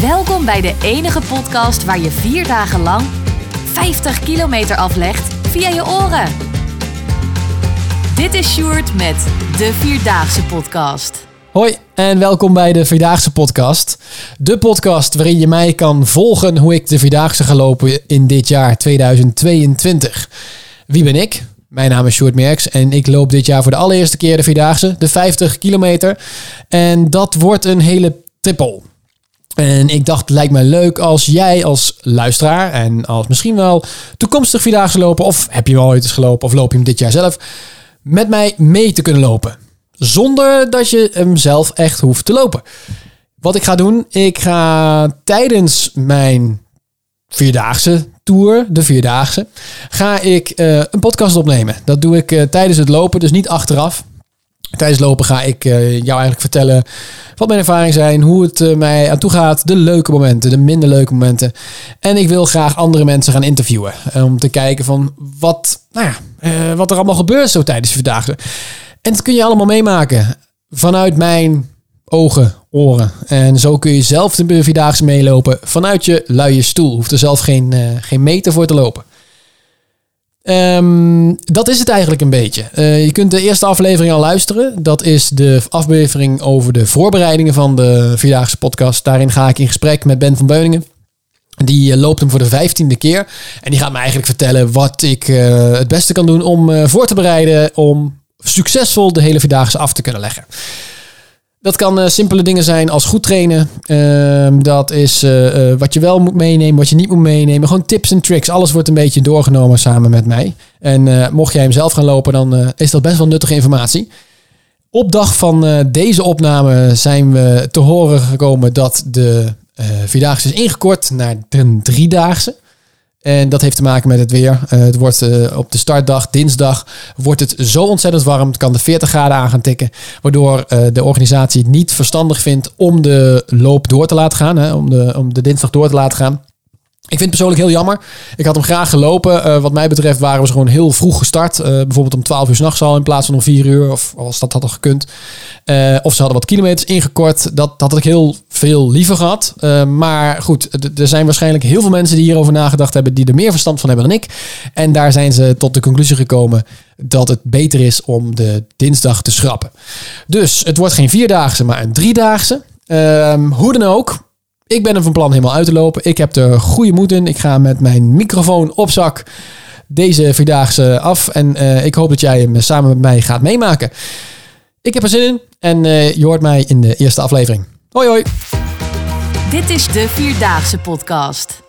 Welkom bij de enige podcast waar je vier dagen lang 50 kilometer aflegt via je oren. Dit is Sjoerd met de Vierdaagse Podcast. Hoi en welkom bij de Vierdaagse Podcast. De podcast waarin je mij kan volgen hoe ik de Vierdaagse ga lopen in dit jaar 2022. Wie ben ik? Mijn naam is Sjoerd Merks en ik loop dit jaar voor de allereerste keer de Vierdaagse, de 50 kilometer. En dat wordt een hele triple. En ik dacht, lijkt mij leuk als jij als luisteraar en als misschien wel toekomstig Vierdaagse loper, of heb je wel ooit eens gelopen of loop je hem dit jaar zelf, met mij mee te kunnen lopen. Zonder dat je hem zelf echt hoeft te lopen. Wat ik ga doen, ik ga tijdens mijn vierdaagse tour, de vierdaagse, ga ik uh, een podcast opnemen. Dat doe ik uh, tijdens het lopen, dus niet achteraf. Tijdens lopen ga ik uh, jou eigenlijk vertellen wat mijn ervaringen zijn, hoe het mij aan toe gaat, de leuke momenten, de minder leuke momenten. En ik wil graag andere mensen gaan interviewen om te kijken van wat, nou ja, wat er allemaal gebeurt zo tijdens de vierdaagse. En dat kun je allemaal meemaken vanuit mijn ogen, oren. En zo kun je zelf de Vierdaagse meelopen vanuit je luie stoel. Hoeft er zelf geen, geen meter voor te lopen. Um, dat is het eigenlijk een beetje. Uh, je kunt de eerste aflevering al luisteren. Dat is de aflevering over de voorbereidingen van de Vierdaagse podcast. Daarin ga ik in gesprek met Ben van Beuningen. Die uh, loopt hem voor de vijftiende keer. En die gaat me eigenlijk vertellen wat ik het beste kan doen om voor te bereiden. Om succesvol de hele Vierdaagse af te kunnen leggen. Dat kan simpele dingen zijn als goed trainen. Uh, dat is wat je wel moet meenemen, wat je niet moet meenemen. Gewoon tips en tricks. Alles wordt een beetje doorgenomen samen met mij. En mocht jij hem zelf gaan lopen, dan is dat best wel nuttige informatie. Op dag van deze opname zijn we te horen gekomen dat de Vierdaagse is ingekort naar de Driedaagse. En dat heeft te maken met het weer. Het wordt op de startdag, dinsdag, wordt het zo ontzettend warm. Het kan de 40 graden aan gaan tikken. Waardoor de organisatie het niet verstandig vindt om de loop door te laten gaan. Hè, om, de, om de dinsdag door te laten gaan. Ik vind het persoonlijk heel jammer. Ik had hem graag gelopen. Uh, wat mij betreft waren we gewoon heel vroeg gestart. Uh, bijvoorbeeld om 12 uur s'nachts al in plaats van om 4 uur. Of als dat had al gekund. Uh, of ze hadden wat kilometers ingekort. Dat, dat had ik heel veel liever gehad. maar goed, er zijn waarschijnlijk heel veel mensen die hierover nagedacht hebben. Die er meer verstand van hebben dan ik. En daar zijn ze tot de conclusie gekomen dat het beter is om de dinsdag te schrappen. Dus het wordt geen vierdaagse, maar een driedaagse. Ehm, hoe dan ook, ik ben er van plan helemaal uit te lopen. Ik heb er goede moed in. Ik ga met mijn microfoon op zak deze vierdaagse af. En uh, ik hoop dat jij hem samen met mij gaat meemaken. Ik heb er zin in en uh, je hoort mij in de eerste aflevering. Hoi hoi. Dit is de Vierdaagse podcast.